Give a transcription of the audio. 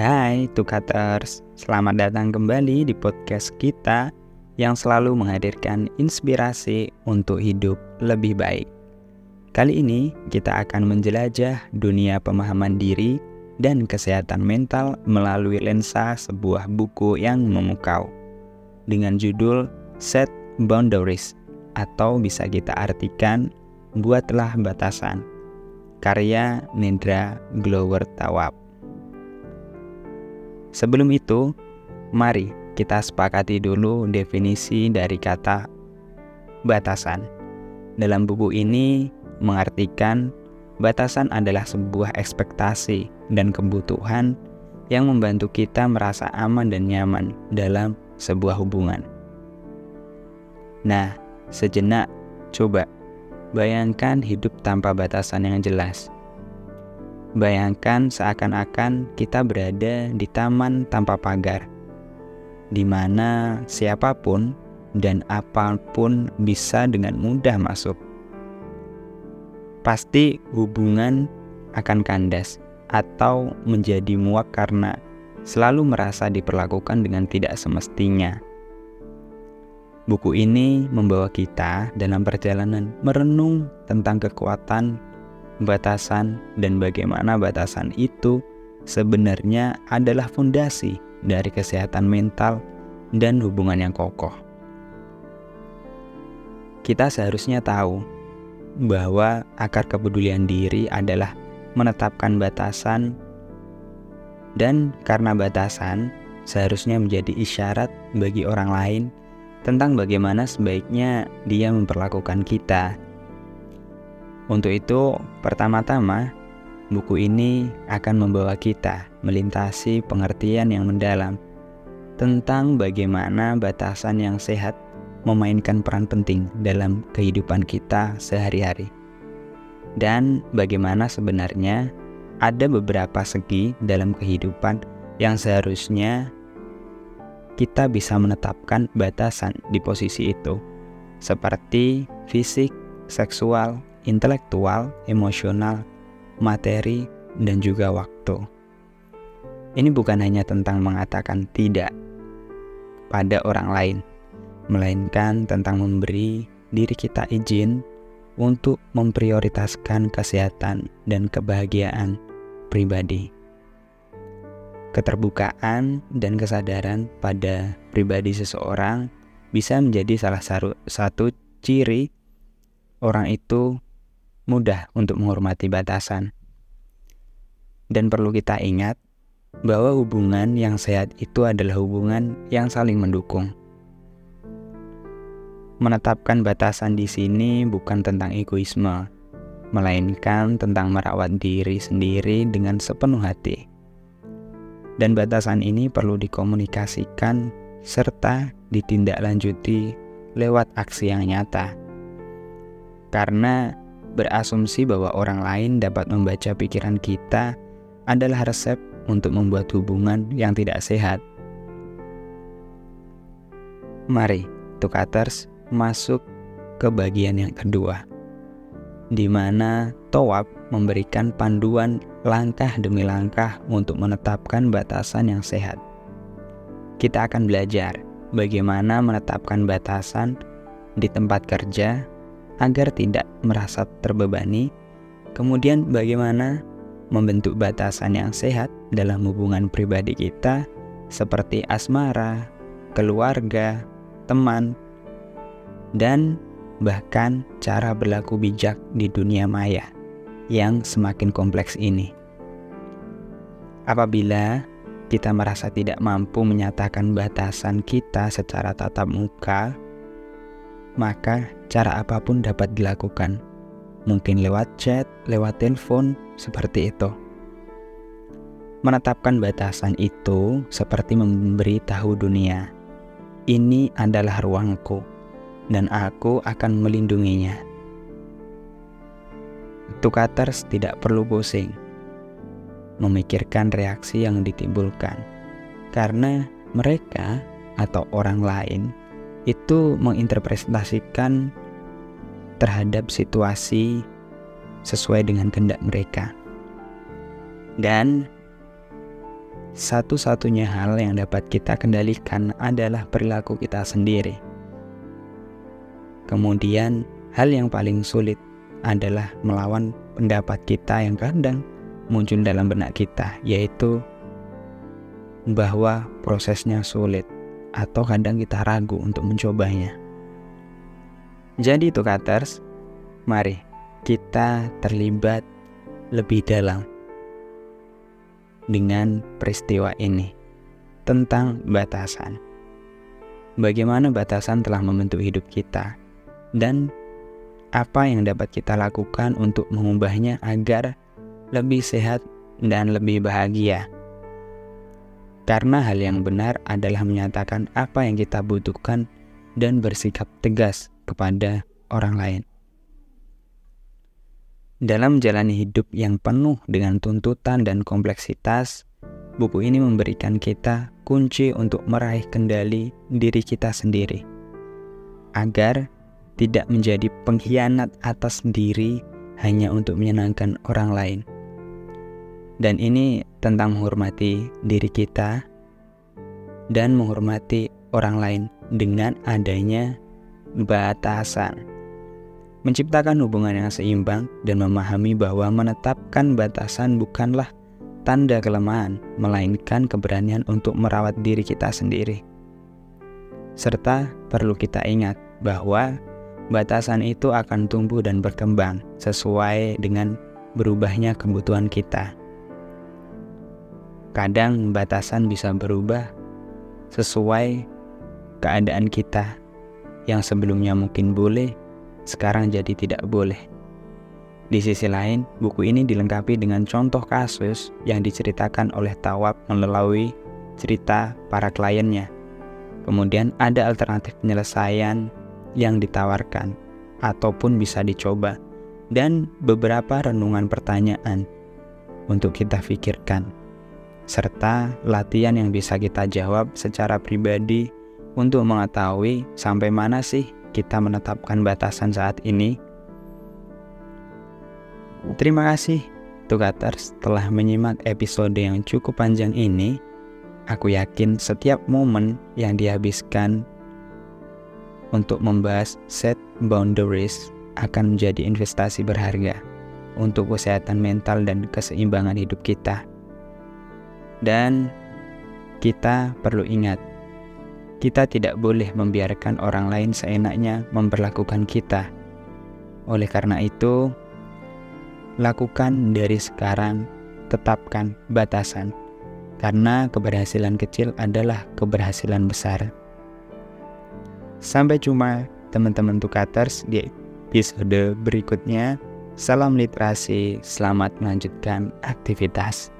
Hai Tukaters, selamat datang kembali di podcast kita yang selalu menghadirkan inspirasi untuk hidup lebih baik. Kali ini kita akan menjelajah dunia pemahaman diri dan kesehatan mental melalui lensa sebuah buku yang memukau dengan judul Set Boundaries atau bisa kita artikan Buatlah Batasan karya Nendra Glower Tawab. Sebelum itu, mari kita sepakati dulu definisi dari kata batasan. Dalam buku ini mengartikan batasan adalah sebuah ekspektasi dan kebutuhan yang membantu kita merasa aman dan nyaman dalam sebuah hubungan. Nah, sejenak coba bayangkan hidup tanpa batasan yang jelas Bayangkan seakan-akan kita berada di taman tanpa pagar, di mana siapa pun dan apa pun bisa dengan mudah masuk. Pasti hubungan akan kandas atau menjadi muak karena selalu merasa diperlakukan dengan tidak semestinya. Buku ini membawa kita dalam perjalanan merenung tentang kekuatan batasan dan bagaimana batasan itu sebenarnya adalah fondasi dari kesehatan mental dan hubungan yang kokoh. Kita seharusnya tahu bahwa akar kepedulian diri adalah menetapkan batasan dan karena batasan seharusnya menjadi isyarat bagi orang lain tentang bagaimana sebaiknya dia memperlakukan kita untuk itu, pertama-tama, buku ini akan membawa kita melintasi pengertian yang mendalam tentang bagaimana batasan yang sehat memainkan peran penting dalam kehidupan kita sehari-hari. Dan bagaimana sebenarnya ada beberapa segi dalam kehidupan yang seharusnya kita bisa menetapkan batasan di posisi itu, seperti fisik, seksual, intelektual, emosional, materi, dan juga waktu. Ini bukan hanya tentang mengatakan tidak pada orang lain, melainkan tentang memberi diri kita izin untuk memprioritaskan kesehatan dan kebahagiaan pribadi. Keterbukaan dan kesadaran pada pribadi seseorang bisa menjadi salah satu ciri orang itu mudah untuk menghormati batasan. Dan perlu kita ingat bahwa hubungan yang sehat itu adalah hubungan yang saling mendukung. Menetapkan batasan di sini bukan tentang egoisme, melainkan tentang merawat diri sendiri dengan sepenuh hati. Dan batasan ini perlu dikomunikasikan serta ditindaklanjuti lewat aksi yang nyata. Karena berasumsi bahwa orang lain dapat membaca pikiran kita adalah resep untuk membuat hubungan yang tidak sehat. Mari, Tukaters, masuk ke bagian yang kedua, di mana Towab memberikan panduan langkah demi langkah untuk menetapkan batasan yang sehat. Kita akan belajar bagaimana menetapkan batasan di tempat kerja agar tidak merasa terbebani. Kemudian bagaimana membentuk batasan yang sehat dalam hubungan pribadi kita seperti asmara, keluarga, teman, dan bahkan cara berlaku bijak di dunia maya yang semakin kompleks ini. Apabila kita merasa tidak mampu menyatakan batasan kita secara tatap muka, maka cara apa pun dapat dilakukan. Mungkin lewat chat, lewat telepon, seperti itu. Menetapkan batasan itu seperti memberi tahu dunia, ini adalah ruangku, dan aku akan melindunginya. Tukaters tidak perlu pusing memikirkan reaksi yang ditimbulkan, karena mereka atau orang lain itu menginterpretasikan terhadap situasi sesuai dengan kehendak mereka. Dan satu-satunya hal yang dapat kita kendalikan adalah perilaku kita sendiri. Kemudian, hal yang paling sulit adalah melawan pendapat kita yang kadang muncul dalam benak kita, yaitu bahwa prosesnya sulit atau kadang kita ragu untuk mencobanya. Jadi itu cutters, mari kita terlibat lebih dalam dengan peristiwa ini tentang batasan. Bagaimana batasan telah membentuk hidup kita dan apa yang dapat kita lakukan untuk mengubahnya agar lebih sehat dan lebih bahagia. Karena hal yang benar adalah menyatakan apa yang kita butuhkan dan bersikap tegas kepada orang lain. Dalam menjalani hidup yang penuh dengan tuntutan dan kompleksitas, buku ini memberikan kita kunci untuk meraih kendali diri kita sendiri, agar tidak menjadi pengkhianat atas diri hanya untuk menyenangkan orang lain. Dan ini tentang menghormati diri kita dan menghormati orang lain dengan adanya batasan menciptakan hubungan yang seimbang dan memahami bahwa menetapkan batasan bukanlah tanda kelemahan, melainkan keberanian untuk merawat diri kita sendiri. Serta perlu kita ingat bahwa batasan itu akan tumbuh dan berkembang sesuai dengan berubahnya kebutuhan kita. Kadang batasan bisa berubah sesuai keadaan kita yang sebelumnya mungkin boleh sekarang jadi tidak boleh. Di sisi lain, buku ini dilengkapi dengan contoh kasus yang diceritakan oleh Tawab melalui cerita para kliennya. Kemudian ada alternatif penyelesaian yang ditawarkan ataupun bisa dicoba dan beberapa renungan pertanyaan untuk kita pikirkan serta latihan yang bisa kita jawab secara pribadi untuk mengetahui sampai mana sih kita menetapkan batasan saat ini. Terima kasih Tukaters telah menyimak episode yang cukup panjang ini. Aku yakin setiap momen yang dihabiskan untuk membahas set boundaries akan menjadi investasi berharga untuk kesehatan mental dan keseimbangan hidup kita. Dan kita perlu ingat kita tidak boleh membiarkan orang lain seenaknya memperlakukan kita. Oleh karena itu, lakukan dari sekarang, tetapkan batasan, karena keberhasilan kecil adalah keberhasilan besar. Sampai jumpa teman-teman Tukaters di episode berikutnya. Salam literasi, selamat melanjutkan aktivitas.